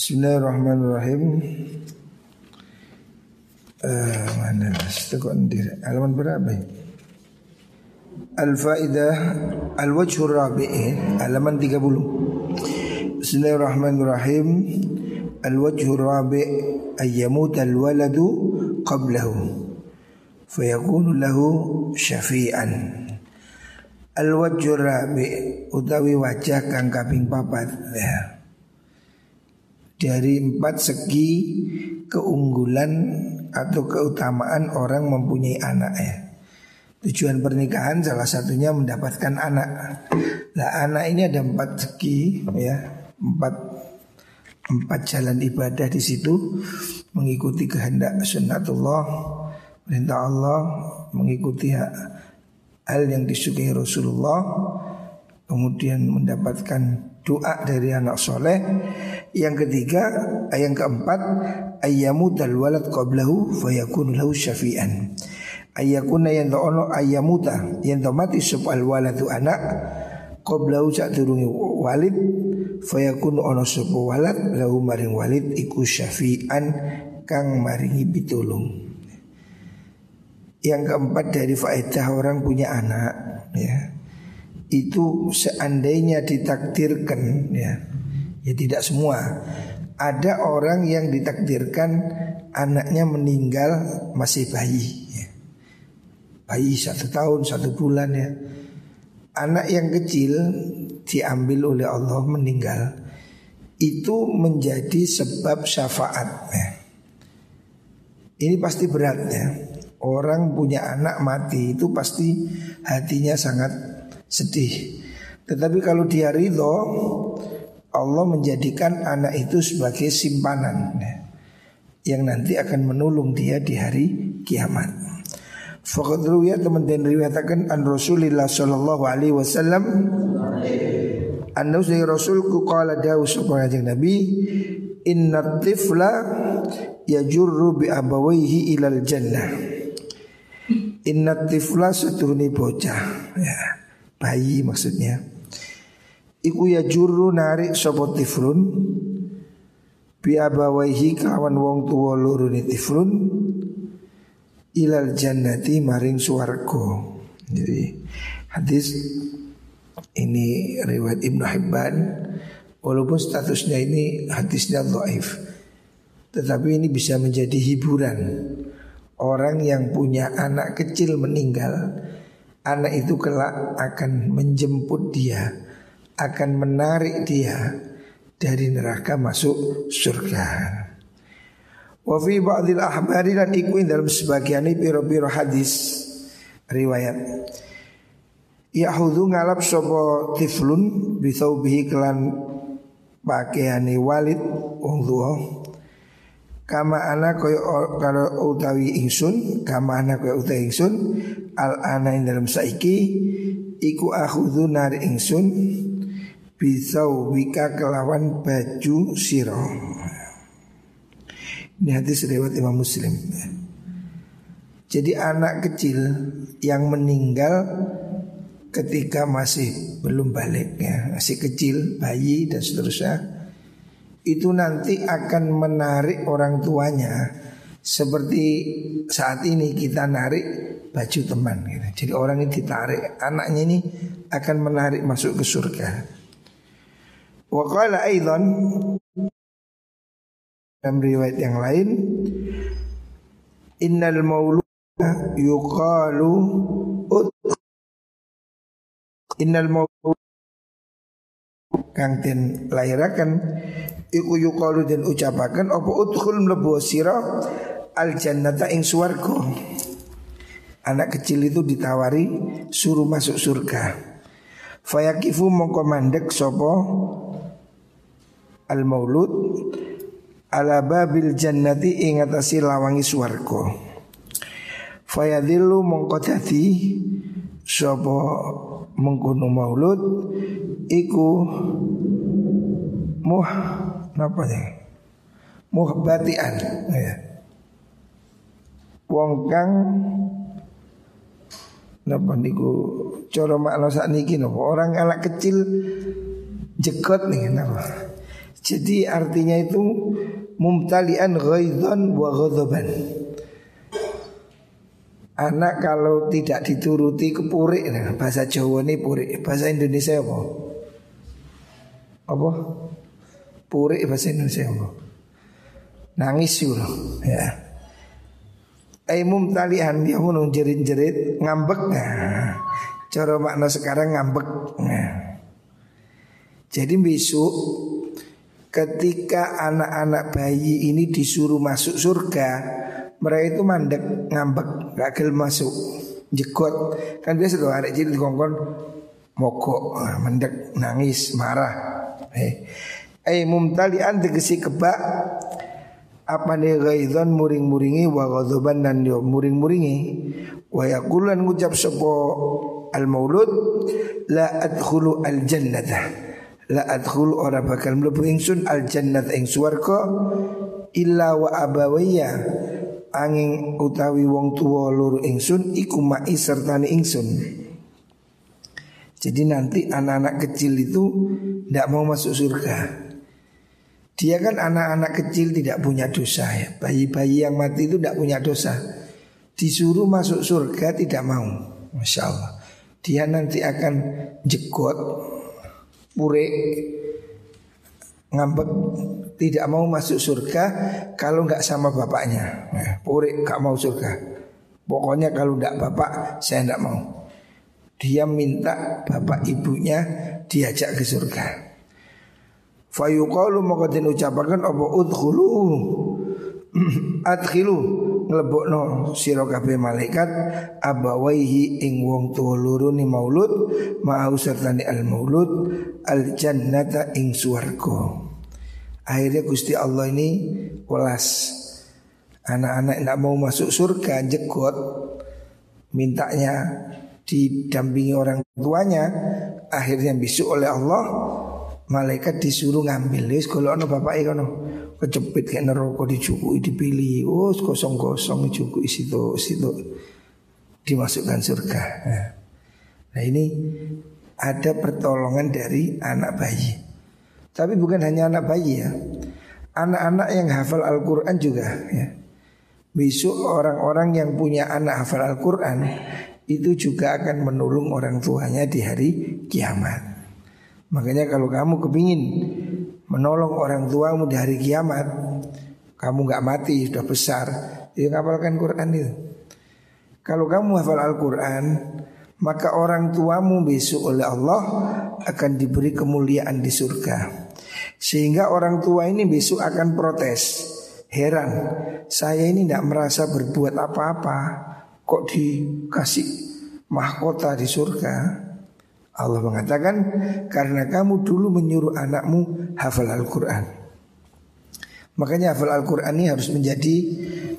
Bismillahirrahmanirrahim. Uh, mana Tekan diri. Halaman berapa? Al-Faidah Al-Wajhur Rabi'in Halaman 30 Bismillahirrahmanirrahim Al-Wajhur Rabi' Ayyamut al-waladu Qablahu Fayakunu lahu syafi'an Al-Wajhur Rabi' Utawi wajah kang kaping papat ya. Dari empat segi keunggulan atau keutamaan orang mempunyai anak ya. Tujuan pernikahan salah satunya mendapatkan anak. Nah anak ini ada empat segi ya, empat empat jalan ibadah di situ mengikuti kehendak sunnatullah, perintah Allah, mengikuti hal yang disukai Rasulullah, kemudian mendapatkan doa dari anak soleh. Yang ketiga, yang keempat, ayyamu dal walad qablahu fayakun lahu syafi'an. Ayakuna yang ono ayamuta yang mati al waladu anak qablahu sak durungi walid fayakun ono sub walad lahu maring walid iku syafi'an kang maringi pitulung. Yang keempat dari faedah orang punya anak ya. Itu seandainya ditakdirkan ya. Ya tidak semua. Ada orang yang ditakdirkan Anaknya meninggal masih bayi ya. Bayi satu tahun, satu bulan ya. Anak yang kecil diambil oleh Allah meninggal. Itu menjadi sebab syafaat ya. Ini pasti berat ya. Orang punya anak mati itu pasti hatinya sangat sedih. Tetapi kalau dia ridho Allah menjadikan anak itu sebagai simpanan. Yang nanti akan menolong dia di hari kiamat. Fakat ruya teman dan riwayatakan an Rasulillah sallallahu alaihi wasallam Anna usai Rasulku qala dawu supaya Nabi Inna tifla yajurru bi abawaihi ilal jannah Inna tifla seturuni bocah. Ya, Bayi maksudnya. Iku ya juru narik sopo tiflun. Bi abawaihi kawan wong tuwa loro ni tiflun. Ilal jannati maring suarko Jadi hadis ini riwayat Ibnu Hibban. Walaupun statusnya ini hadisnya dhaif Tetapi ini bisa menjadi hiburan. Orang yang punya anak kecil meninggal Anak itu kelak akan menjemput dia akan menarik dia dari neraka masuk surga. Wa fi ba'dil ahbari dan ikuin dalam sebagian piro-piro hadis riwayat. Yahudhu ngalap sopo tiflun bihi kelan pakaiani walid wong. Kama ana koyo kalau utawi ingsun, kama ana koyo utawi ingsun, al ana dalam saiki iku akhudhu nari ingsun Bisau wika kelawan baju siro Ini hadis riwayat Imam Muslim. Jadi anak kecil yang meninggal ketika masih belum balik ya, masih kecil, bayi dan seterusnya, itu nanti akan menarik orang tuanya seperti saat ini kita narik baju teman. Gitu. Jadi orang ini ditarik, anaknya ini akan menarik masuk ke surga. Wa qala aidan dalam riwayat yang lain innal mauluda yuqalu innal mauluda kang den lahiraken iku yuqalu den ucapaken apa udkhul mlebu sira al jannata ing swarga? Anak kecil itu ditawari suruh masuk surga. Fayakifu mongko mandek sapa al maulud ala babil jannati ing atasi lawangi swarga. Fayadillu mongko dadi sapa mengkono maulud iku muh napa ya muhbatian ya wong kang napa niku cara makna sakniki napa orang anak kecil jekot nih napa Jadi artinya itu mumtalian ghaidhan wa ghadaban. Anak kalau tidak dituruti kepurik nah, Bahasa Jawa ini purik Bahasa Indonesia apa? Apa? Purik bahasa Indonesia apa? Nangis yuk ya. Aimum talian dia mau jerit-jerit ngambek nah. Cara makna sekarang ngambek nah. Jadi besok ketika anak-anak bayi ini disuruh masuk surga mereka itu mandek ngambek gak masuk jekot kan biasa tuh ada jadi kongkon mogok ah, mandek nangis marah eh eh mumtalian tegesi kebak apa nih gaidon muring-muringi wa ghadaban dan yo muring-muringi wa yaqulan ngucap sapa al maulud la adkhulu al jannata la adkhulu ora bakal mlebu ingsun al jannat ing swarga illa wa abawayya angin utawi wong tua loro ingsun iku mai sertane ingsun. Jadi nanti anak-anak kecil itu tidak mau masuk surga. Dia kan anak-anak kecil tidak punya dosa ya. Bayi-bayi yang mati itu tidak punya dosa. Disuruh masuk surga tidak mau. Masya Allah. Dia nanti akan jekot, pure, ngambek tidak mau masuk surga kalau nggak sama bapaknya. Nah, Purik nggak mau surga. Pokoknya kalau nggak bapak saya nggak mau. Dia minta bapak ibunya diajak ke surga. Fayuqalu maka den ucapaken apa? Udkhulu. Adkhilu nglebokno sira kabeh malaikat abawaihi ing wong tuwa loro ni maulud ma'au sertane al maulud al jannata ing swarga. Akhirnya Gusti Allah ini welas. Anak-anak tidak mau masuk surga jekot Mintanya didampingi orang tuanya Akhirnya besok oleh Allah Malaikat disuruh ngambil. Wis kalau ono bapak kono. Kecepit kayak neraka dicukui dipilih. Oh kosong-kosong dicukui situ situ. Dimasukkan surga. Nah ini ada pertolongan dari anak bayi. Tapi bukan hanya anak bayi ya. Anak-anak yang hafal Al-Quran juga ya. Besok orang-orang yang punya anak hafal Al-Quran Itu juga akan menolong orang tuanya di hari kiamat Makanya kalau kamu kepingin menolong orang tuamu di hari kiamat Kamu gak mati, sudah besar Ya ngapalkan Quran itu Kalau kamu hafal Al-Quran Maka orang tuamu besok oleh Allah akan diberi kemuliaan di surga. Sehingga orang tua ini besok akan protes. Heran, saya ini tidak merasa berbuat apa-apa. Kok dikasih mahkota di surga? Allah mengatakan karena kamu dulu menyuruh anakmu hafal Al-Quran. Makanya hafal Al-Quran ini harus menjadi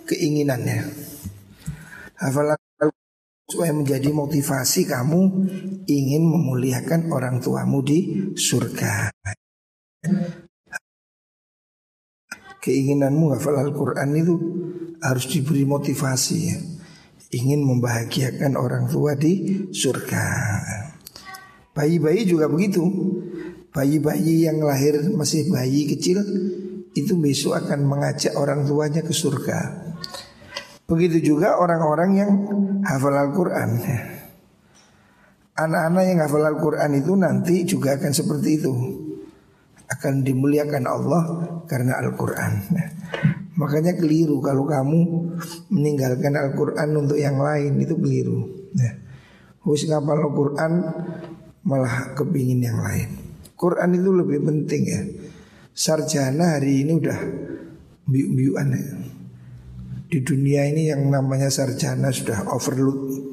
keinginannya. Hafal supaya menjadi motivasi kamu ingin memuliakan orang tuamu di surga. Keinginanmu hafal Al-Quran itu harus diberi motivasi ya. Ingin membahagiakan orang tua di surga. Bayi-bayi juga begitu. Bayi-bayi yang lahir masih bayi kecil itu besok akan mengajak orang tuanya ke surga. Begitu juga orang-orang yang hafal Al-Quran Anak-anak yang hafal Al-Quran itu nanti juga akan seperti itu Akan dimuliakan Allah karena Al-Quran Makanya keliru kalau kamu meninggalkan Al-Quran untuk yang lain itu keliru ya. Wis ngapal Al-Quran malah kepingin yang lain Quran itu lebih penting ya Sarjana hari ini udah biu-biuan ya di dunia ini yang namanya sarjana sudah overload.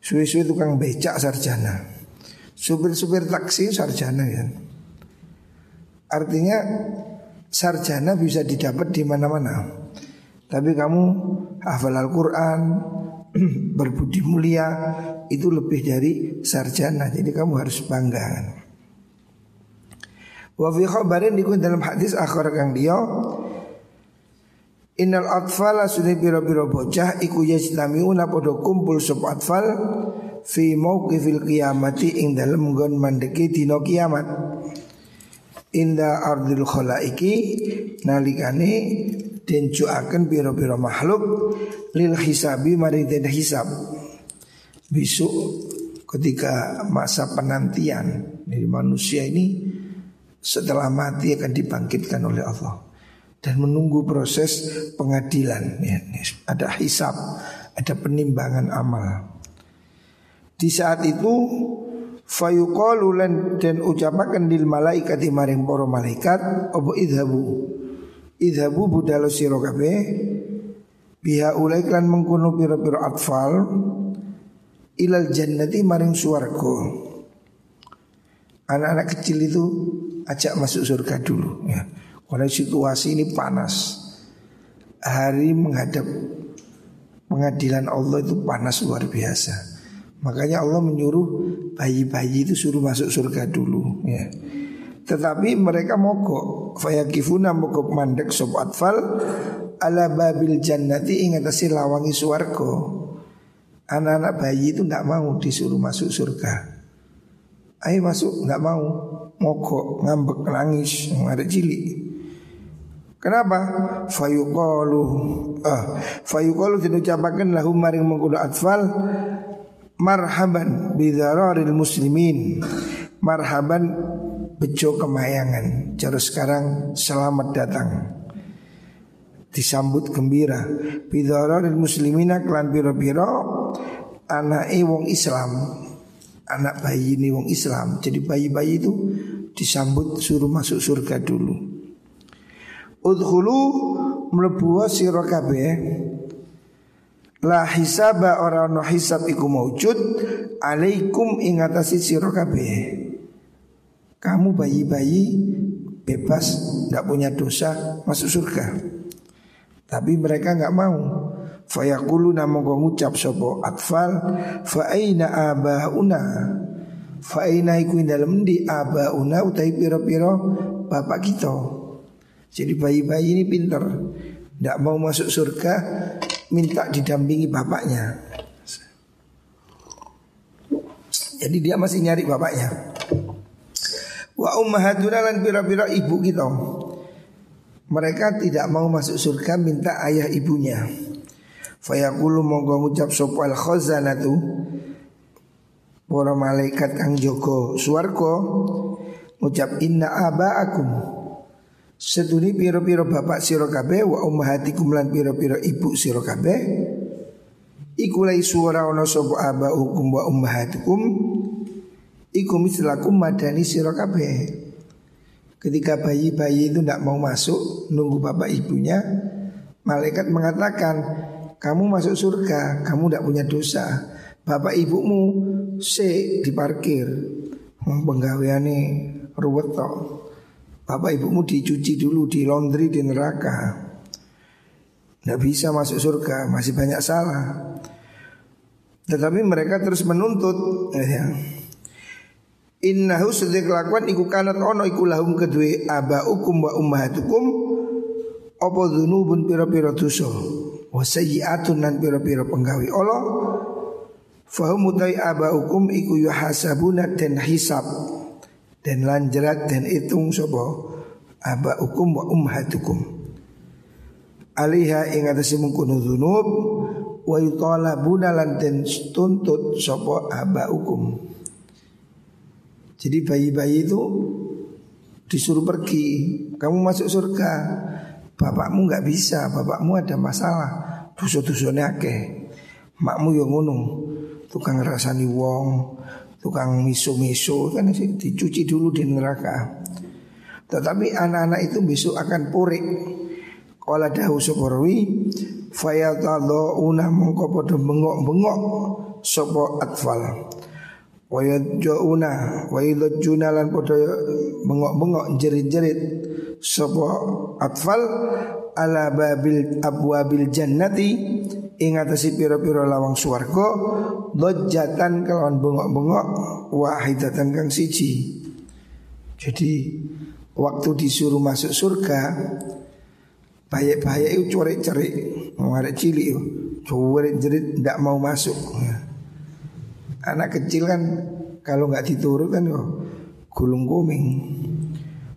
Suwe-suwe tukang becak sarjana. Supir-supir taksi sarjana kan. Artinya sarjana bisa didapat di mana-mana. Tapi kamu hafal Al-Quran, berbudi mulia, itu lebih dari sarjana. Jadi kamu harus bangga. Wa fi khabarin dalam hadis akhir kang dia Innal atfala sudah biro-biro bocah iku yajtamiuna podo kumpul sub atfal fi mauqifil qiyamati ing dalem nggon mandeki dina kiamat. inda ardil khalaiki nalikane den juaken pira-pira makhluk lil hisabi mari den hisab. Besok ketika masa penantian dari manusia ini setelah mati akan dibangkitkan oleh Allah. Dan menunggu proses pengadilan. Ya, ada hisab ada penimbangan amal. Di saat itu fayuqalu dan ucapaken dil malaikat maring para malaikat apa idhabu idhabu budalo kabeh biha ulai kan mengkono pira-pira atfal ilal jannati maring suwargo anak-anak kecil itu ajak masuk surga dulu ya. Karena situasi ini panas. Hari menghadap pengadilan Allah itu panas luar biasa. Makanya Allah menyuruh bayi-bayi itu suruh masuk surga dulu ya. Tetapi mereka mogok. Fayakifuna mogok mandek sobat fal Ala babil jannati ingatasi lawangi suarko Anak-anak bayi itu tidak mau disuruh masuk surga. Ayo masuk nggak mau. Mogok ngambek nangis Ada cilik. Kenapa? Fayuqalu ah, Fayuqalu tidak ucapakan lahum maring mengkuda atfal Marhaban bidhararil muslimin. Marhaban bejo kemayangan. Cara sekarang selamat datang. Disambut gembira. Bidhararil muslimina klan biro-biro Anak wong Islam Anak bayi ini wong Islam. Jadi bayi-bayi itu disambut suruh masuk surga dulu. Udhulu melebuwa siro kabeh. La hisaba orang no hisab iku maujud Alaikum ingatasi siro kabeh kamu bayi-bayi bebas, tidak punya dosa, masuk surga. Tapi mereka nggak mau. Fayaqulu namo ngucap sopo atfal fa aina abauna fa aina iku dalem di abauna utai piro-piro bapak kita. Jadi bayi-bayi ini pinter, tidak mau masuk surga, minta didampingi bapaknya. Jadi dia masih nyari bapaknya. Wa ummahatuna lan pira-pira ibu kita. Mereka tidak mau masuk surga minta ayah ibunya. Fayaqulu monggo ngucap sapa al khazanatu para malaikat kang jaga swarga ngucap inna abaakum Seduni piro-piro bapak sira kabeh wa ummahatikum lan piro-piro ibu sira kabeh iku lai suara ana sapa abaukum wa ummahatukum Iku mislakum madani sirokabe Ketika bayi-bayi itu tidak mau masuk Nunggu bapak ibunya Malaikat mengatakan Kamu masuk surga Kamu tidak punya dosa. Bapak ibumu Se diparkir. Penggaweane ruwet toh Bapak ibumu dicuci dulu Di laundry di neraka. Tidak bisa masuk surga Masih banyak salah. Tetapi mereka terus menuntut ya. Innahu sedek kelakuan iku kanat ono iku lahum kedue abaukum wa ummahatukum. Apa dzunubun pira-pira dosa? Wa sayyi'atun nan pira-pira penggawe Allah. Fahum utai abaukum iku yuhasabuna dan hisab. Dan lanjerat dan hitung sapa? Abaukum wa ummahatukum. Aliha ing atase mungkono dzunub wa yutalabuna lan den tuntut sapa abaukum jadi bayi-bayi itu disuruh pergi, kamu masuk surga. Bapakmu nggak bisa, bapakmu ada masalah. Dosa-dosanya akeh. Makmu yang ngono, tukang rasani wong, tukang miso-miso kan dicuci dulu di neraka. Tetapi anak-anak itu besok akan purik. Kala dahu soporowi fayatadhauna mongko padha bengok-bengok sapa atfal. Wa yadjauna wa yadjuna lan padha bengok-bengok jerit-jerit. Sapa atfal? Ala babil abwabil jannati ing atase pira-pira lawang swarga dojatan kelawan bengok-bengok wahidatan kang siji. Jadi waktu disuruh masuk surga Bayak-bayak itu corek-corek Mau ada cilik Corek jerit tidak mau masuk Anak kecil kan kalau nggak diturut kan yo gulung kuming.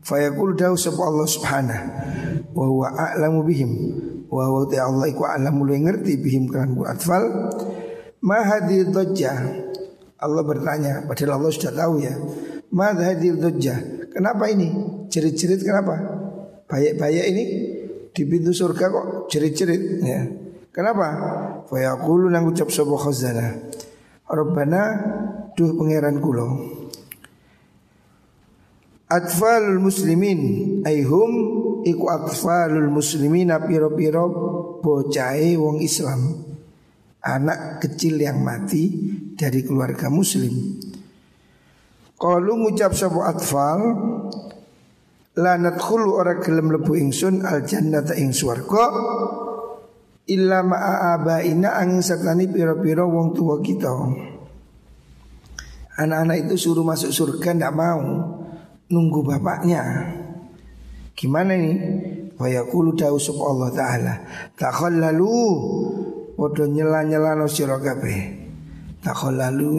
Fayaqul dawu sapa Allah subhanahu wa huwa a'lamu bihim. Wa huwa Allah iku a'lamu lu ngerti bihim kan. Bu atfal ma hadhihi Allah bertanya padahal Allah sudah tahu ya ma hadhihi kenapa ini? Cerit-cerit kenapa? Banyak-banyak ini di pintu surga kok cerit-cerit ya. Kenapa? Fayaqulu nang ucap sapa khazanah Rabbana duh pangeran kula. Atfalul muslimin aihum iku atfalul muslimin piro-piro bocai wong Islam. Anak kecil yang mati dari keluarga muslim. Kalau ngucap sabo atfal Lanat khulu ora gelem lebu ingsun al jannata ing swarga illa ma'a abaina angin sertani piro-piro wong tua kita Anak-anak itu suruh masuk surga ndak mau nunggu bapaknya. Gimana ini? Wa yaqulu dausub Allah taala, takhallalu padha nyela-nyelano sira kabeh. Takhallalu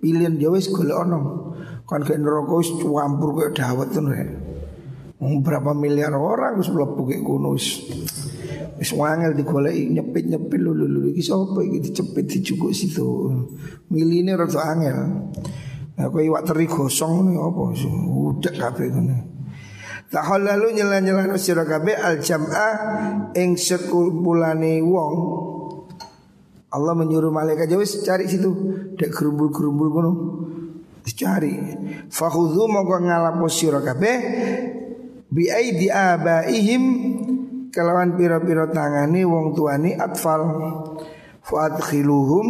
pilihan dia wis golek ono. Kan ke neraka wis campur kaya dawet ngono. Berapa miliar orang wis mlebu wis. Wis wangel digoleki nyepit-nyepit lulu lulu iki sapa iki dicepit dicukuk situ. Miline rada angel. Nah, kowe iwak teri gosong ini apa? Udah kabeh ngene. Tahallalu nyela-nyelano sira kabeh al jam'ah ing sekumpulane wong. Allah menyuruh malaikat wis cari situ, dek gerumbul-gerumbul ngono. Dicari. Fakhudhu mongko ngalapo sira kabeh bi aidi abaihim kelawan pira-pira tangane wong tuane atfal. Fadkhiluhum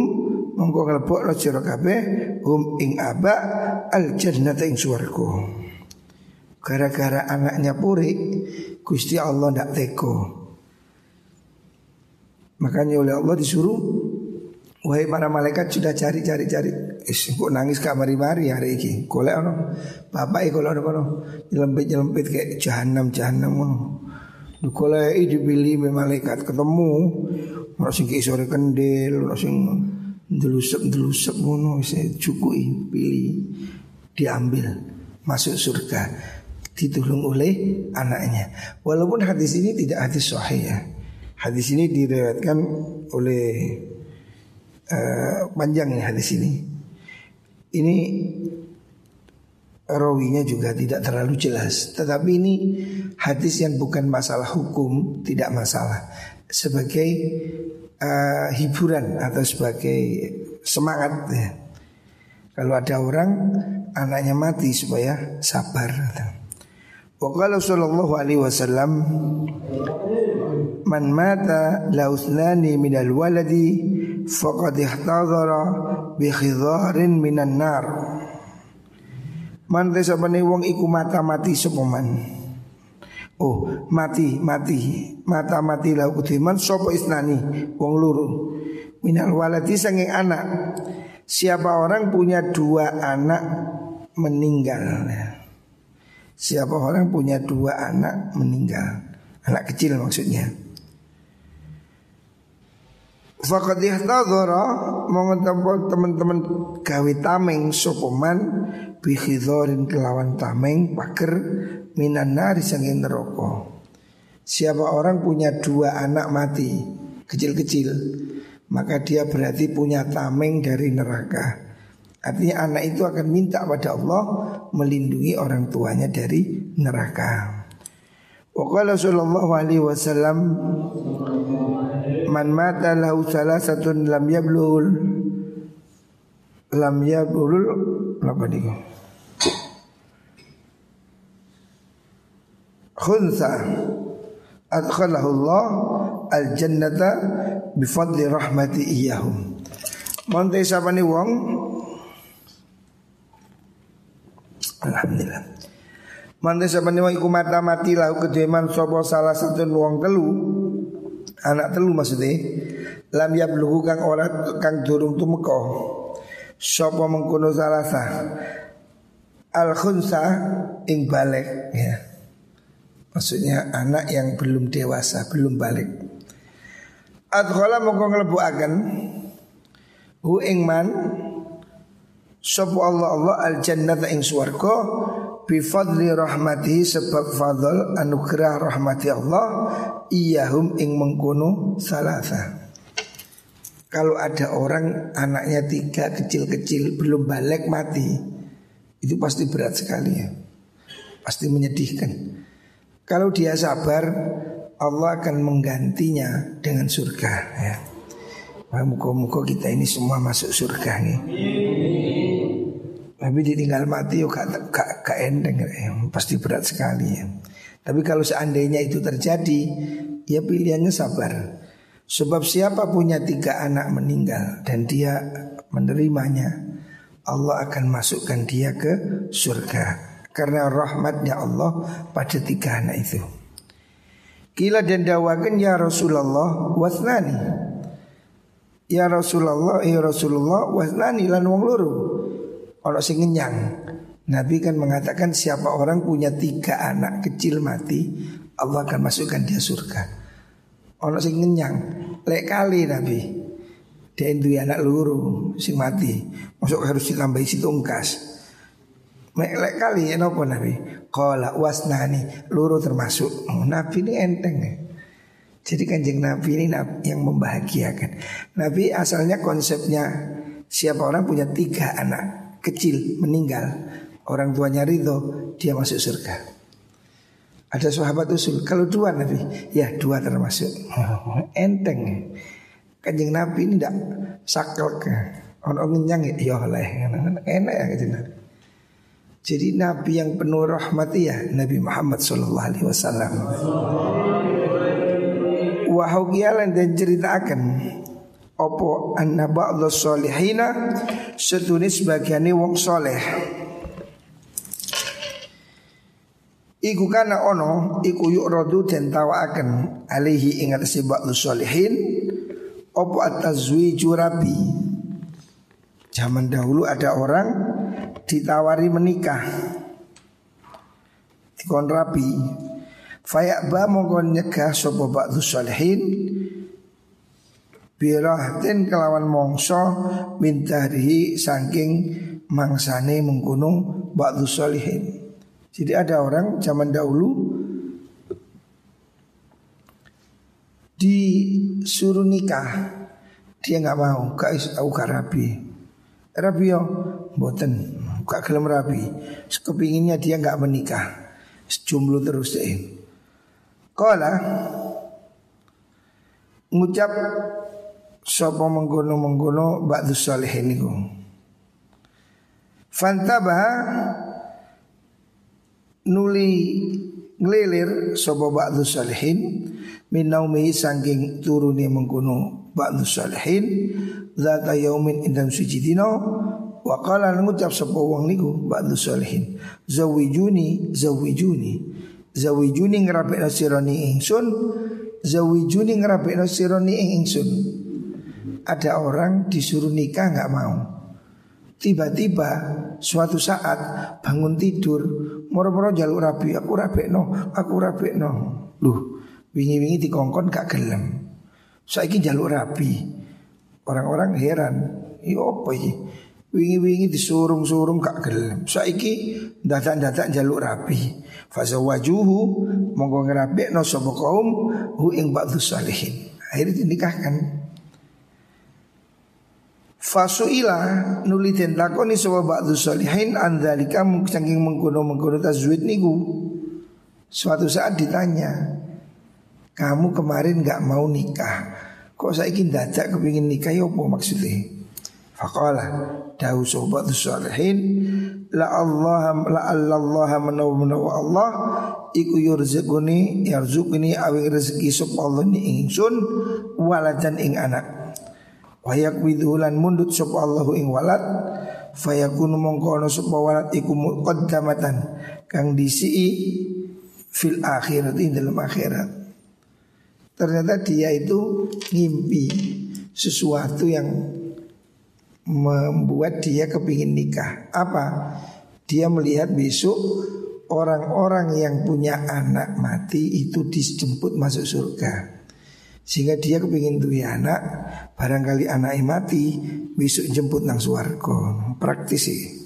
mongko nglebokno sira kabeh hum ing aba al jannata ing swarga. Gara-gara anaknya puri Gusti Allah ndak teko. Makanya oleh Allah disuruh Wahai para malaikat sudah cari cari cari. Is kok nangis gak mari-mari hari ini. Golek ono. Bapak iki golek ono. Nyelempit-nyelempit kayak jahanam jahanam ono. Dikolei dipilih malaikat ketemu. Ono sing sore kendil, ono sing delusep-delusep ngono saya cukui pilih. Diambil masuk surga ditolong oleh anaknya. Walaupun hadis ini tidak hadis sahih ya. Hadis ini diriwayatkan oleh uh, panjang ya hadis ini. Ini rawinya juga tidak terlalu jelas tetapi ini hadis yang bukan masalah hukum tidak masalah sebagai uh, hiburan atau sebagai semangat ya. Kalau ada orang anaknya mati supaya sabar. Wa sallallahu alaihi wasallam man mata lauthnani minal waladi faqad ihtadara bi khidharin minan nar. Man tesapane wong iku mata mati sapa Oh mati mati. Mata mati lau kudiman sopo isnani? Wong luru minal waladi sanging anak. Siapa orang punya dua anak meninggal. Siapa orang punya dua anak meninggal. Anak kecil maksudnya. Fakat ihtadhara Mongon teman-teman gawe tameng sopoman Bihidhorin kelawan tameng Paker minan nari sangin neraka. Siapa orang punya dua anak mati kecil-kecil, maka dia berarti punya tameng dari neraka. Artinya anak itu akan minta pada Allah melindungi orang tuanya dari neraka. Waqala sallallahu alaihi wasallam man mata lahu salasatun lam yablul lam yablul apa nih? Khunsa adkhalahu Allah al jannata bi fadli rahmati iyahum. Monte sapane wong? Alhamdulillah. Monte sapane wong? Iku mata mati lahu kedeman sapa salah satu wong telu. Anak telu maksudnya. Lam yablughu kang ora kang durung tumeka. Sapa mengkono salasa? Al khunsa ing balik ya Maksudnya anak yang belum dewasa, belum balik. Adkhala mongko nglebuaken hu ing man sapa Allah Allah al jannata ing swarga bifadli rahmati sebab fadl anugerah rahmati Allah iyahum ing mengkono salasa. Kalau ada orang anaknya tiga kecil-kecil belum balik mati Itu pasti berat sekali ya Pasti menyedihkan Kalau dia sabar Allah akan menggantinya dengan surga ya. Muka-muka kita ini semua masuk surga nih Tapi ditinggal mati yuk gak, gak, gak endeng ya. Pasti berat sekali ya Tapi kalau seandainya itu terjadi Ya pilihannya sabar Sebab siapa punya tiga anak meninggal dan dia menerimanya Allah akan masukkan dia ke surga Karena rahmatnya Allah pada tiga anak itu Kila dan dawakan ya Rasulullah wasnani Ya Rasulullah ya Rasulullah wasnani lan wong loro Kalau sing ngenyang Nabi kan mengatakan siapa orang punya tiga anak kecil mati Allah akan masukkan dia surga Ono sing ngenyang lek kali Nabi. Dia anak luru sing mati. Masuk harus ditambahi si tungkas. Lek, lek kali ya nopo Nabi. Qala wasnani luru termasuk. Oh, Nabi ini enteng ya. Jadi kanjeng Nabi ini yang membahagiakan. Nabi asalnya konsepnya siapa orang punya tiga anak kecil meninggal, orang tuanya ridho, dia masuk surga. Ada sahabat usul Kalau dua Nabi Ya dua termasuk Enteng Kanjeng Nabi ini tidak saklek Orang ngenyang ya oleh Enak ya gitu Jadi Nabi yang penuh rahmat ya Nabi Muhammad Sallallahu Alaihi Wasallam. Wahaukialan dan ceritakan Opo anna ba'dha solihina Setunis bagiannya wong soleh Iku kana ono iku yuk rodu dan tawaaken alihi ingat si ba'lu solihin Opo atazwi jurabi Zaman dahulu ada orang ditawari menikah. Dikon rabi Fayak ba mongkon nyegah sopo ba'lu solihin Birahtin kelawan mongso mintarihi saking mangsane menggunung ba'lu solihin jadi ada orang zaman dahulu disuruh nikah, dia nggak mau, gak tahu gak rabi. Boten, gak gelem rabi. Kepinginnya dia nggak menikah, jomblo terus deh. Kala ngucap sapa menggono menggono ba'du salihin niku. Fantabah nuli ngelilir sapa ba'du salihin min sangking turuni mengkono ba'du salihin zata yaumin indam suci dino wa qala ngucap sapa wong niku ba'du salihin. Zawijuni zawijuni zawijuni ngrapekno sirani ingsun zawijuni ngrapekno sirani ingsun. Ada orang disuruh nikah nggak mau. Tiba-tiba suatu saat bangun tidur Moro-moro jaluk rabi Aku rabi no Aku rabi no Loh Wingi-wingi dikongkon gak gelem. Saiki jaluk rabi Orang-orang heran Iya apa ini Wingi-wingi disurung-surung gak gelem Saiki dadak-dadak jaluk rabi Fasa wajuhu Monggo ngerabi no sobo kaum Hu ing ba'du salihin Akhirnya dinikahkan Fasuila nuli den lakoni sapa ba'du salihin andzalika saking mengkono-mengkono tazwid niku. Suatu saat ditanya, "Kamu kemarin nggak mau nikah. Kok saiki dadak kepingin nikah ya apa maksudnya?" Faqala dawu sobat salihin la Allah la Allah menawa menawa Allah iku yurzquni yarzuqni awing rezeki sapa Allah ni ingsun waladan ing anak. Wayak widhulan mundut sop ing walad Fayakunu mongkono sop walad iku muqaddamatan Kang disi fil akhirat di dalam akhirat. Ternyata dia itu ngimpi sesuatu yang membuat dia kepingin nikah Apa? Dia melihat besok orang-orang yang punya anak mati itu dijemput masuk surga sehingga dia kepingin tuh anak Barangkali anak mati Besok jemput nang suarco Praktis sih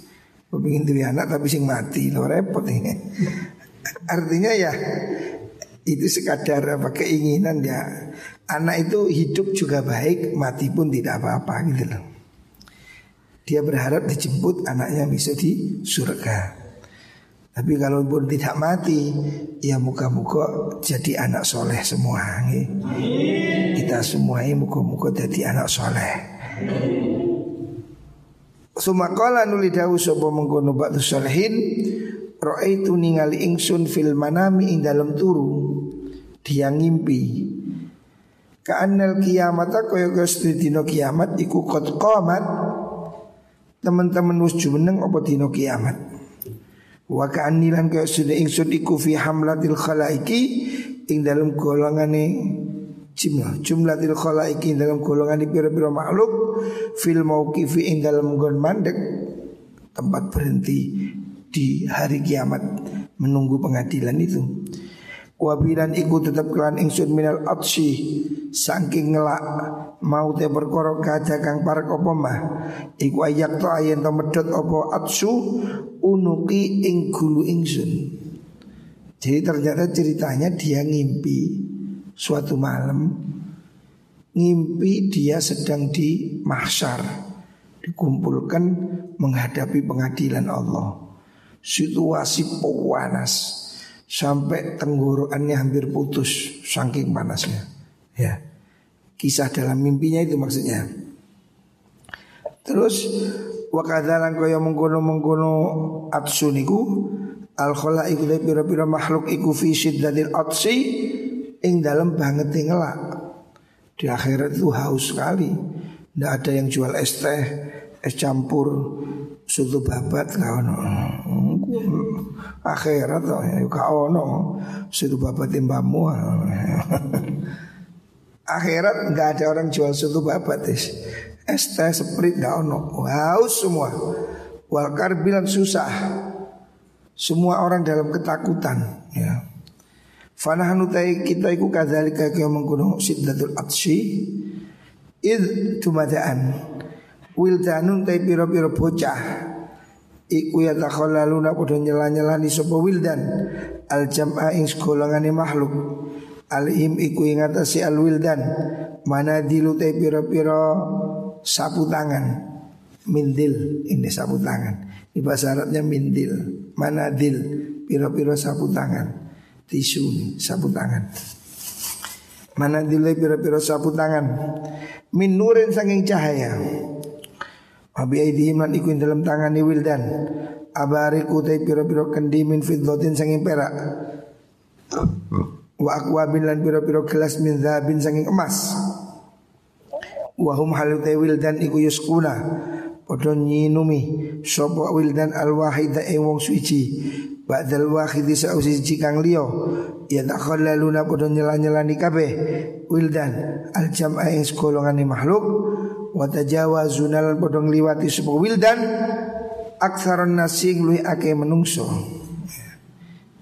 Kepingin duwe anak tapi sing mati lo repot ini. Artinya ya itu sekadar apa keinginan ya anak itu hidup juga baik mati pun tidak apa-apa gitu loh. Dia berharap dijemput anaknya bisa di surga. Tapi kalau pun tidak mati, ya muka-muka jadi anak soleh semua. Nih. Kita semua ini muka-muka jadi anak soleh. Sumakola nuli dawu sopo mengkono batu solehin itu ningali ingsun fil manami ing dalam turu Dia ngimpi Ka'annal kiamat kaya kaya dino kiamat Iku kot komat Teman-teman wis jumeneng apa dino kiamat? Wa ka'annilan kaya sudah ingsun iku fi hamlatil khalaiki Ing dalam golongane jumlah jumlatil khalaiki dalam golongan di pira-pira makhluk fil mauqifi ing dalam gon mandek tempat berhenti di hari kiamat menunggu pengadilan itu wabilan iku tetap kelan ingsun minal atsi saking ngelak mau te perkara kaca kang parek apa mah iku ayak to ayen to medhot apa atsu unuki ing gulu ingsun. Jadi ternyata ceritanya dia ngimpi suatu malam ngimpi dia sedang di mahsyar dikumpulkan menghadapi pengadilan Allah. Situasi panas sampai tenggorokannya hampir putus saking panasnya. Ya. Kisah dalam mimpinya itu maksudnya. Terus wakadalan kaya mengkono-mengkono atsuniku al khalaiqu pira-pira makhluk iku fi syiddatil atsi ing dalam banget ngelak. Di akhirat itu haus sekali. Tidak ada yang jual es teh, es campur, susu babat kau no. Akhirat tuh ya kau no, susu babat timbamu. Akhirat nggak ada orang jual susu babat es. Es teh seprit gak ono, haus semua. Walkar bilang susah. Semua orang dalam ketakutan, ya. Fanahan utai kita iku kadzalika kaya mengkono siddatul atsi id tumadaan wildanun tai pira-pira bocah iku ya takhallaluna padha nyela-nyelani sapa wildan. Al jam'a ing golongane makhluk. Alihim iku ing atase al wildan mana dilu tai pira-pira sapu tangan. Mindil ini sapu tangan. Di bahasa Arabnya mindil. Manadil pira-pira sapu tangan. Tisu nih, sapu tangan. Mana dilai pira-pira sapu tangan. Min nurin saking cahaya. Abi aidihim lan iku dalam tangan ni wildan. Abariku tai pira-pira kendi min fiddatin saking perak. Wa akwabin lan pira-pira gelas min zabin saking emas. Wahum halu tai wildan iku yuskuna Padha nyinumi sapa wildan al wahida ing wong suci Ba'dal wahidi sausi kang liyo Ya tak khalaluna podo nyela-nyelani kabeh Wildan Al jam'a yang sekolongani makhluk Watajawa zunal podo ngliwati sebuah wildan Aksaron nasi lui ake menungso.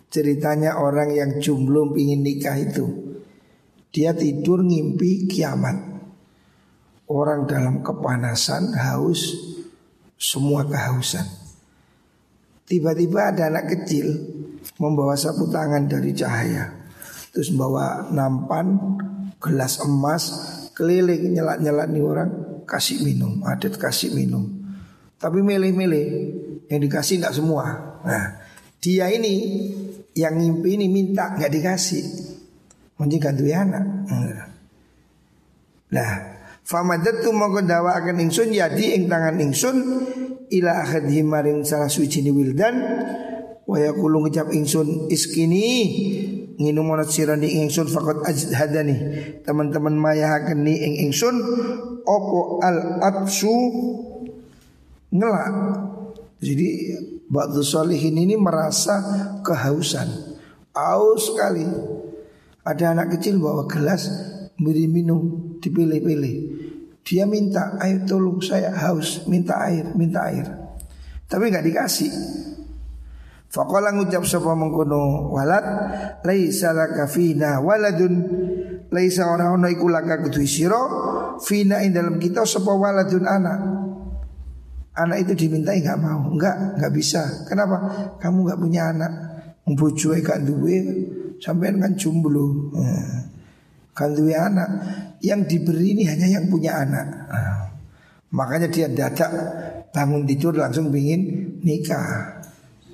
Ceritanya orang yang jumlum ingin nikah itu Dia tidur ngimpi kiamat. Orang dalam kepanasan haus Semua kehausan. Tiba-tiba ada anak kecil membawa sapu tangan dari cahaya. Terus bawa nampan, gelas emas, keliling nyelak-nyelak nih orang kasih minum, adat kasih minum. Tapi milih-milih yang dikasih nggak semua. Nah, dia ini yang ngimpi ini minta nggak dikasih, mungkin gantu anak. Nah, famadatu mau dawa akan ingsun jadi ing tangan ingsun ila akhadhi maring salah suci ni wildan wa yaqulu ngucap ingsun iskini nginum monat sirani ingsun fakot hadani teman-teman maya akan ni ing ingsun opo al atsu ngelak. Jadi batu solihin ini merasa kehausan. Aus sekali ada anak kecil bawa gelas beri minum dipilih-pilih. Dia minta air tolong saya haus minta air minta air. Tapi nggak dikasih Fakola ngucap sapa mengkono walad laisa laka fina waladun. Laisa ora ono iku laka kudu sira fina ing dalam kita sapa waladun anak. Anak itu dimintai nggak mau, nggak nggak bisa. Kenapa? Kamu nggak punya anak, membujui gak duwe, sampean kan jomblo, kan duwe anak. Yang diberi ini hanya yang punya anak. Nah, makanya dia dadak bangun tidur langsung pingin nikah,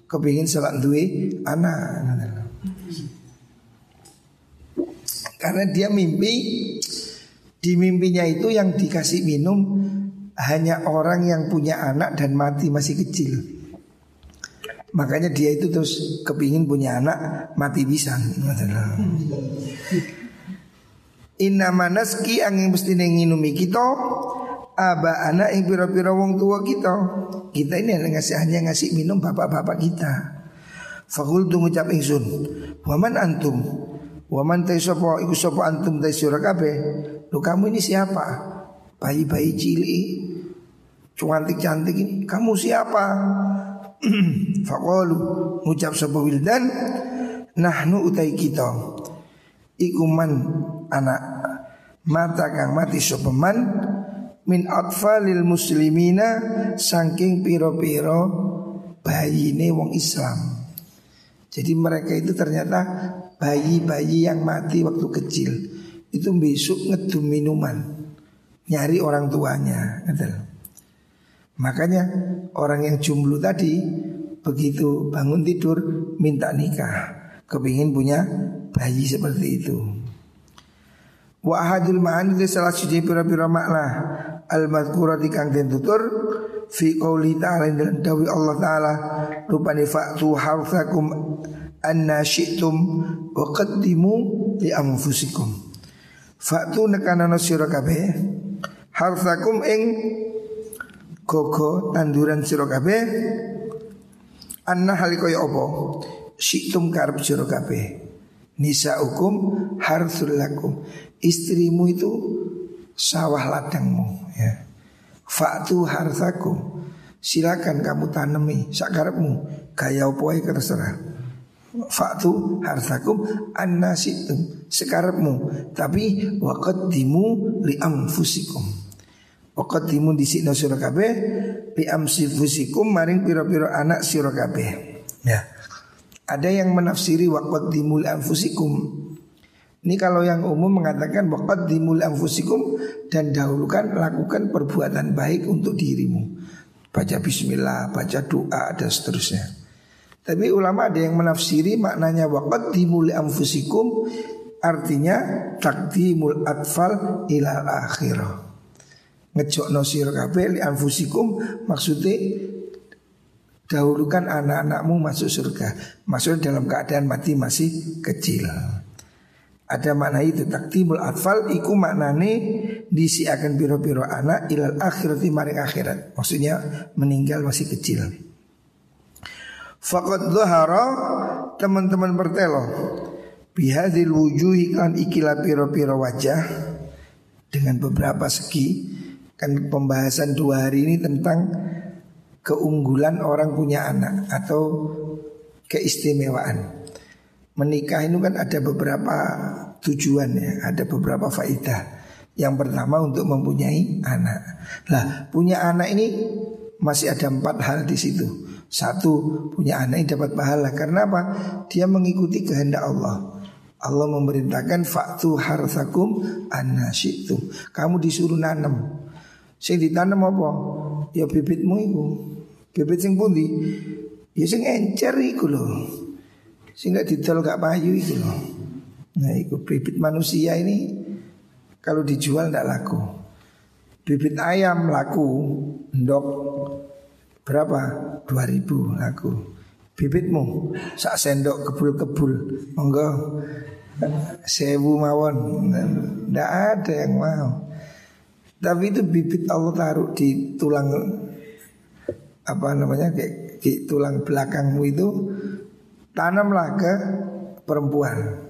kepingin salat duwe anak. Karena dia mimpi di mimpinya itu yang dikasih minum hanya orang yang punya anak dan mati masih kecil. Makanya dia itu terus kepingin punya anak mati bisa. Inna manaski angin mesti nginumi kita aba anak yang pira-pira wong tua kita. Kita ini hanya ngasih hanya ngasih minum bapak-bapak kita. Fakul tu ngucap ingsun, waman antum, waman tay sopo iku sopo antum tay sira Lu kamu ini siapa? Bayi-bayi cilik cantik-cantik ini kamu siapa? Faqalu ngucap sapa wildan nahnu utai kita ikuman anak mata kang mati sapa man min atfalil muslimina saking piro-piro bayine wong Islam. Jadi mereka itu ternyata bayi-bayi yang mati waktu kecil itu besok ngedum minuman nyari orang tuanya. Gitu. Makanya orang yang jomblo tadi begitu bangun tidur minta nikah, kepingin punya bayi seperti itu. Wa ahadul ma'ani salah siji pira-pira makna al madhkurati kang den tutur fi qouli ta'ala dalam dawi Allah taala rupane fa'tu harthakum anna syi'tum wa qaddimu li anfusikum. Fa'tu nekana sira kabeh harthakum ing gogo tanduran sira kabeh anna halika ya apa? Situm karep sira kabeh. Nisa hukum harsul lakum. Istrimu itu sawah ladangmu ya. Fa'tu harsakum. Silakan kamu tanami sakarepmu. Gaya apa ae terserah. Fa'tu harsakum. Anna situm sekarepmu. Tapi waqaddimu li anfusikum. Waqaddimu disikna sira kabeh bi amsifusikum maring pira-pira anak sira kabeh. Ya. Ada yang menafsiri waqaddimu li anfusikum. Ini kalau yang umum mengatakan waqaddimu li anfusikum dan dahulukan lakukan perbuatan baik untuk dirimu. Baca bismillah, baca doa dan seterusnya. Tapi ulama ada yang menafsiri maknanya waqaddimu li anfusikum artinya takdimul atfal ilal akhirah ngejokno sira kabeh li anfusikum maksudnya dahulukan anak-anakmu masuk surga. Maksudnya dalam keadaan mati masih kecil. Ada makna itu taktimul atfal iku maknane disi akan biro-biro anak ilal akhirati maring akhirat. Maksudnya meninggal masih kecil. Fakat dhahara teman-teman bertelo bihadil wujuhi kan ikilah piro-piro wajah dengan beberapa segi Kan pembahasan dua hari ini tentang keunggulan orang punya anak atau keistimewaan. Menikah itu kan ada beberapa tujuan ya, ada beberapa faidah. Yang pertama untuk mempunyai anak. Lah punya anak ini masih ada empat hal di situ. Satu punya anak yang dapat pahala karena apa? Dia mengikuti kehendak Allah. Allah memerintahkan faktu harsakum anasyitum. Kamu disuruh nanam. Sing ditanam apa? Ya bibitmu iku. Bibit sing pundi? Ya sing encer iku lho. Sing gak didol gak payu iku lho. Nah, iku bibit manusia ini kalau dijual ndak laku. Bibit ayam laku, ndok berapa? 2000 laku. Bibitmu sak sendok kebul-kebul, monggo sewu mawon. Ndak ada yang mau. Tapi itu bibit Allah taruh di tulang apa namanya kayak di tulang belakangmu itu tanamlah ke perempuan.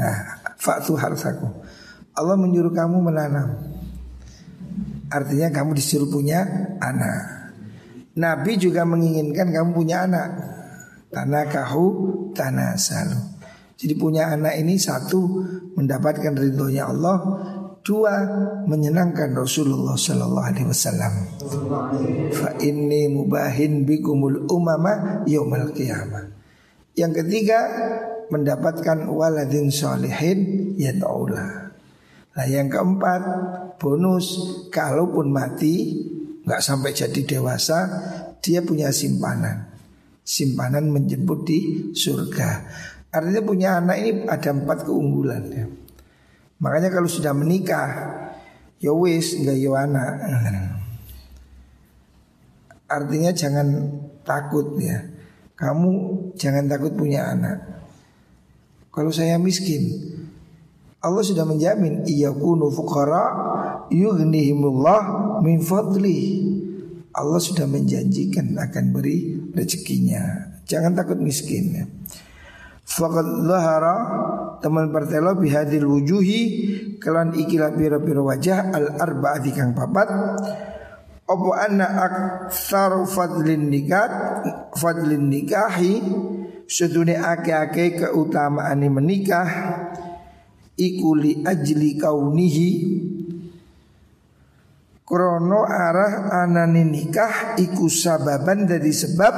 Nah, faktu harsaku. Allah menyuruh kamu menanam. Artinya kamu disuruh punya anak. Nabi juga menginginkan kamu punya anak. Tanah kahu, tanah salu. Jadi punya anak ini satu mendapatkan ridhonya Allah Dua menyenangkan Rasulullah Sallallahu Alaihi Wasallam. Fa inni mubahin bikumul umama yaumal qiyamah. Yang ketiga mendapatkan waladin solihin yad'ula. Nah yang keempat bonus kalaupun mati nggak sampai jadi dewasa dia punya simpanan. Simpanan menjemput di surga. Artinya punya anak ini ada empat keunggulan ya. Makanya kalau sudah menikah, ya wis nggak yo anak. Artinya jangan takut ya. Kamu jangan takut punya anak. Kalau saya miskin, Allah sudah menjamin iyakunu fuqara yughnihimullah min fadli. Allah sudah menjanjikan akan beri rezekinya. Jangan takut miskin ya. Faqad zahara teman partelo bihadil wujuhi kelan ikilah pira-pira wajah al arba'ati kang papat apa anna aktsar fadlin nikah fadlin nikahi sedune ake-ake keutamaan menikah iku li ajli kaunihi krono arah anani nikah iku sababan dari sebab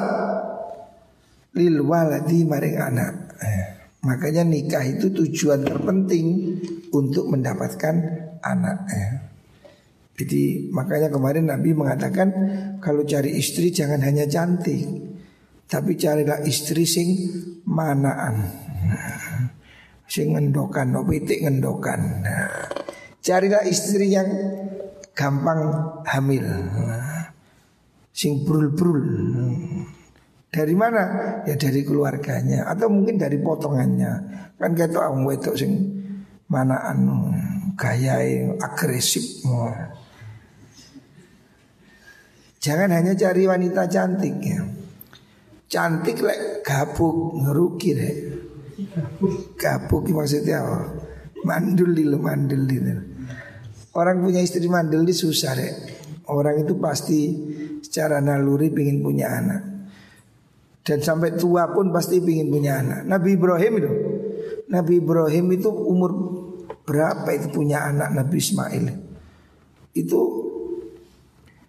lil waladi maring anak. Eh, makanya nikah itu tujuan terpenting untuk mendapatkan anak. Eh. Jadi makanya kemarin Nabi mengatakan kalau cari istri jangan hanya cantik, tapi carilah istri sing manaan. Nah, sing ngendokan, no pitik ngendokan. Nah, carilah istri yang gampang hamil. Nah, sing brul-brul. Dari mana? Ya dari keluarganya atau mungkin dari potongannya. Kan gitu orang wedok sing manaan gaya agresif. Jangan hanya cari wanita cantik ya. Cantik lek gabuk ngeruki deh. Gabuk maksudnya apa? Mandul dulu mandul dulu. Orang punya istri mandul di susah deh. Orang itu pasti secara naluri ingin punya anak. Dan sampai tua pun pasti ingin punya anak. Nabi Ibrahim itu, Nabi Ibrahim itu umur berapa itu punya anak Nabi Ismail? Itu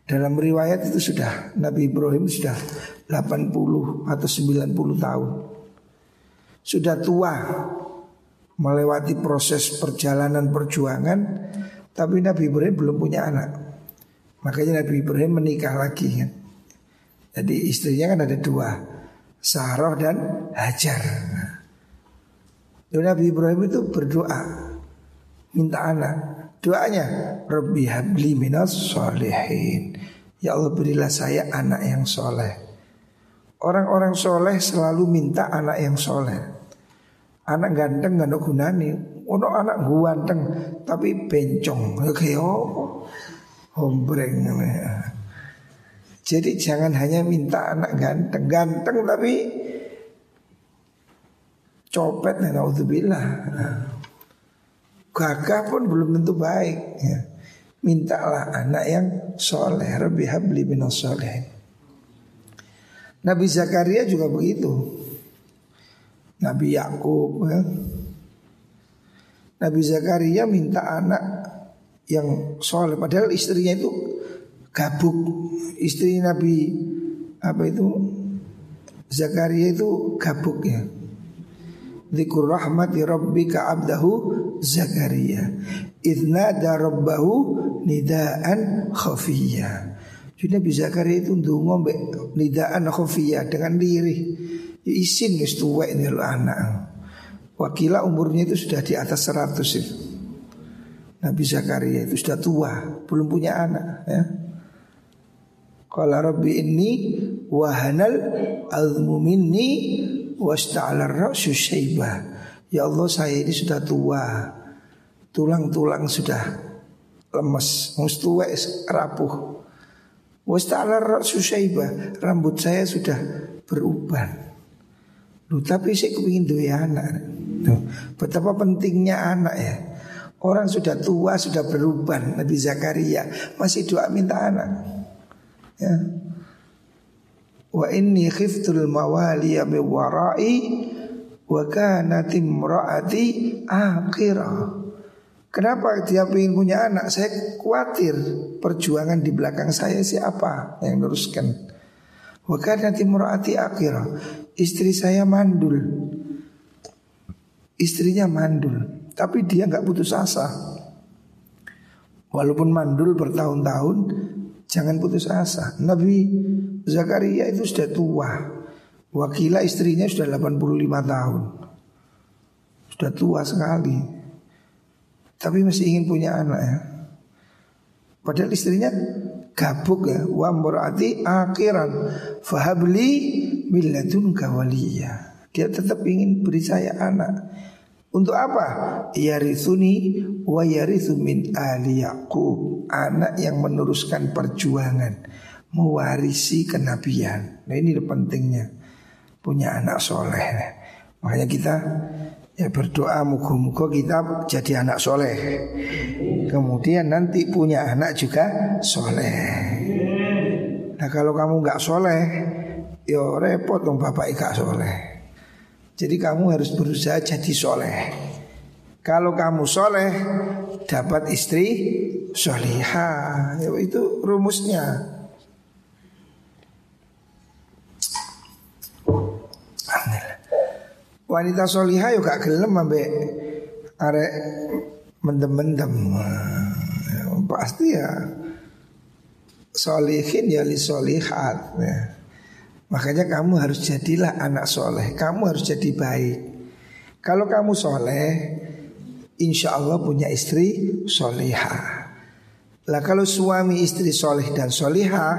dalam riwayat itu sudah Nabi Ibrahim sudah 80 atau 90 tahun. Sudah tua melewati proses perjalanan perjuangan tapi Nabi Ibrahim belum punya anak. Makanya Nabi Ibrahim menikah lagi kan. Jadi istrinya kan ada dua, Sarah dan Hajar. Nabi Ibrahim itu berdoa minta anak. Doanya. Rabbi habli minas solehin Ya Allah berilah saya anak yang soleh. Orang-orang soleh selalu minta anak yang soleh. Anak ganteng gak gunani Ono anak ganteng tapi bencong. Oh Hombreng Jadi jangan hanya minta anak ganteng. Ganteng tapi Copet nah, Naudzubillah gagah pun belum tentu baik ya. Mintalah anak yang soleh Rabbi habli soleh Nabi Zakaria juga begitu. Nabi Yakub ya. Nabi Zakaria minta anak yang soleh Padahal istrinya itu gabuk. Istri Nabi apa itu? Zakaria itu gabuk ya. Zikur rahmati rabbika abdahu Zakaria. Idnada rabbahu nidaan khafiyya Jadi Nabi Zakaria itu ndungo nidaan khafiyya dengan diri ya Isin wis tuwek ini anak. Wakila umurnya itu sudah di atas 100 itu. Nabi Zakaria itu sudah tua Belum punya anak ya. Qala rabbi inni wahanal azmu minni wasta'ala ra'su syaibah. Ya Allah saya ini sudah tua. Tulang-tulang sudah lemes, mustuwa rapuh. Wasta'ala. Rambut saya sudah beruban. Lu tapi saya kepingin dua anak. Betapa pentingnya anak ya. Orang sudah tua, sudah beruban Nabi Zakaria masih doa minta anak ya. Wa inni khiftul mawaliya mi warai wa kanat imraati akhirah. Kenapa dia ingin punya anak? Saya khawatir perjuangan di belakang saya siapa yang teruskan. Wakar nanti murati akhir Istri saya mandul Istrinya mandul Tapi dia nggak putus asa Walaupun mandul bertahun-tahun Jangan putus asa Nabi Zakaria itu sudah tua Wakilah istrinya sudah 85 tahun. Sudah tua sekali. Tapi masih ingin punya anak ya. Padahal istrinya gabuk ya. Wa murati akhiran. Fahabli milladun kawaliya dia tetap ingin beri saya anak. Untuk apa? Yarithuni wa yarithu min ali yaqub. Anak yang meneruskan perjuangan. Mewarisi kenabian. Nah ini pentingnya punya anak soleh. Makanya kita Ya berdoa muka-muka kita jadi anak soleh. Kemudian nanti punya anak juga soleh. Nah kalau kamu nggak soleh Ya repot dong bapak gak soleh. Jadi kamu harus berusaha jadi soleh. Kalau kamu soleh Dapat istri solihah. Ya, Itu rumusnya wanita solihah yuk gak gelem ambek arek mendem-mendem. Pasti ya solihin ya li solihat ya. Makanya kamu harus jadilah anak soleh Kamu harus jadi baik. Kalau kamu soleh Insya Allah punya istri solihah. Lah kalau suami istri soleh dan solihah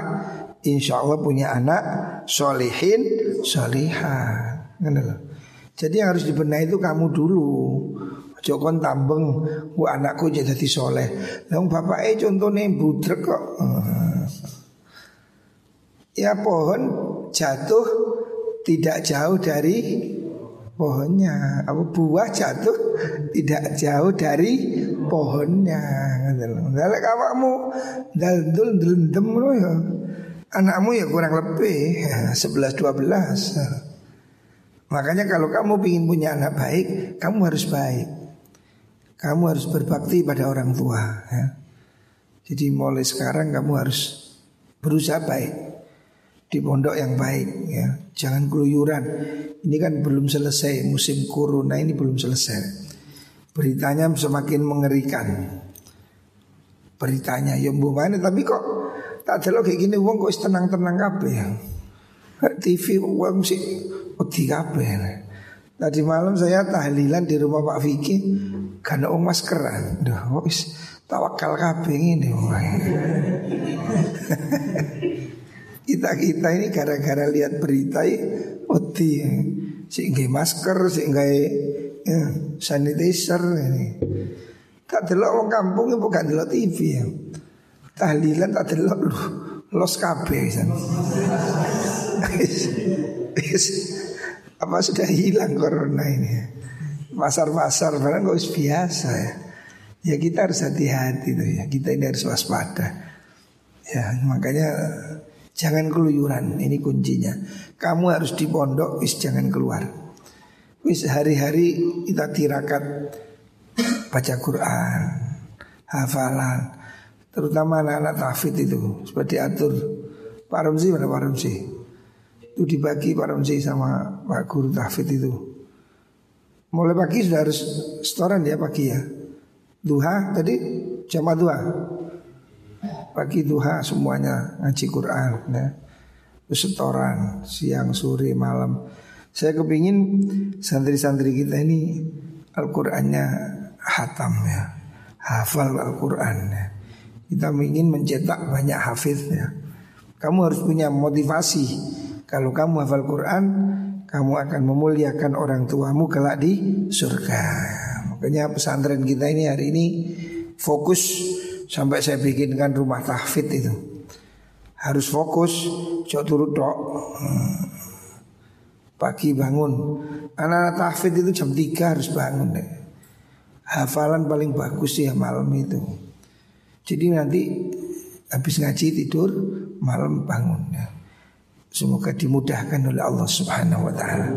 Insya Allah punya anak solihin solihah jadi yang harus dibenahi itu kamu dulu. Jokon tambeng, gua anakku jadi soleh. Lalu bapak eh contohnya budrek kok. Ya pohon jatuh tidak jauh dari pohonnya. Apa buah jatuh tidak jauh dari pohonnya. Dalek kamu daldul delendem ya. Anakmu ya kurang lebih 11 12. Makanya kalau kamu ingin punya anak baik, kamu harus baik. Kamu harus berbakti pada orang tua. Ya. Jadi mulai sekarang kamu harus berusaha baik di pondok yang baik. Ya. Jangan keluyuran. Ini kan belum selesai musim corona ini belum selesai. Beritanya semakin mengerikan. Beritanya ya mana tapi kok tak ada kayak gini uang kok tenang-tenang kabeh ya. TV uang sih Wedi kabeh. Tadi malam saya tahlilan di rumah Pak Vicky karena om maskeran. Duh, wis tawakal kabeh ini. Kita-kita ini gara-gara lihat berita wedi sehingga masker, sehingga ya, sanitizer ini. Tak delok wong kampung bukan delok TV ya. Tahlilan tak delok lu los kabeh apa sudah hilang corona ini? Pasar-pasar barang gak biasa ya. Ya kita harus hati-hati tuh ya. Kita ini harus waspada. Ya makanya Jangan keluyuran Ini kuncinya. Kamu harus di pondok Wis jangan keluar. Wis hari-hari kita tirakat Baca Quran Hafalan. Terutama anak-anak tafid itu Seperti atur Pak Ramzi mana Pak Ramzi itu dibagi Pak Ramzi sama Pak Guru Tahfid itu. Mulai pagi sudah harus setoran ya pagi ya. Duha tadi jamaah dua Pagi duha semuanya ngaji Quran ya. Setoran siang, sore, malam. Saya kepingin santri-santri kita ini Al-Qurannya hatam ya. Hafal Al-Quran ya. Kita ingin mencetak banyak hafiz ya. Kamu harus punya motivasi kalau kamu hafal Quran, kamu akan memuliakan orang tuamu kelak di surga. Makanya pesantren kita ini hari ini fokus sampai saya bikinkan rumah tahfid itu. Harus fokus, cok turut dok. Hmm. Pagi bangun, anak-anak tahfid itu jam 3 harus bangun deh. Hafalan paling bagus ya malam itu. Jadi nanti habis ngaji tidur, malam bangun ya. Semoga dimudahkan oleh Allah Subhanahu wa taala.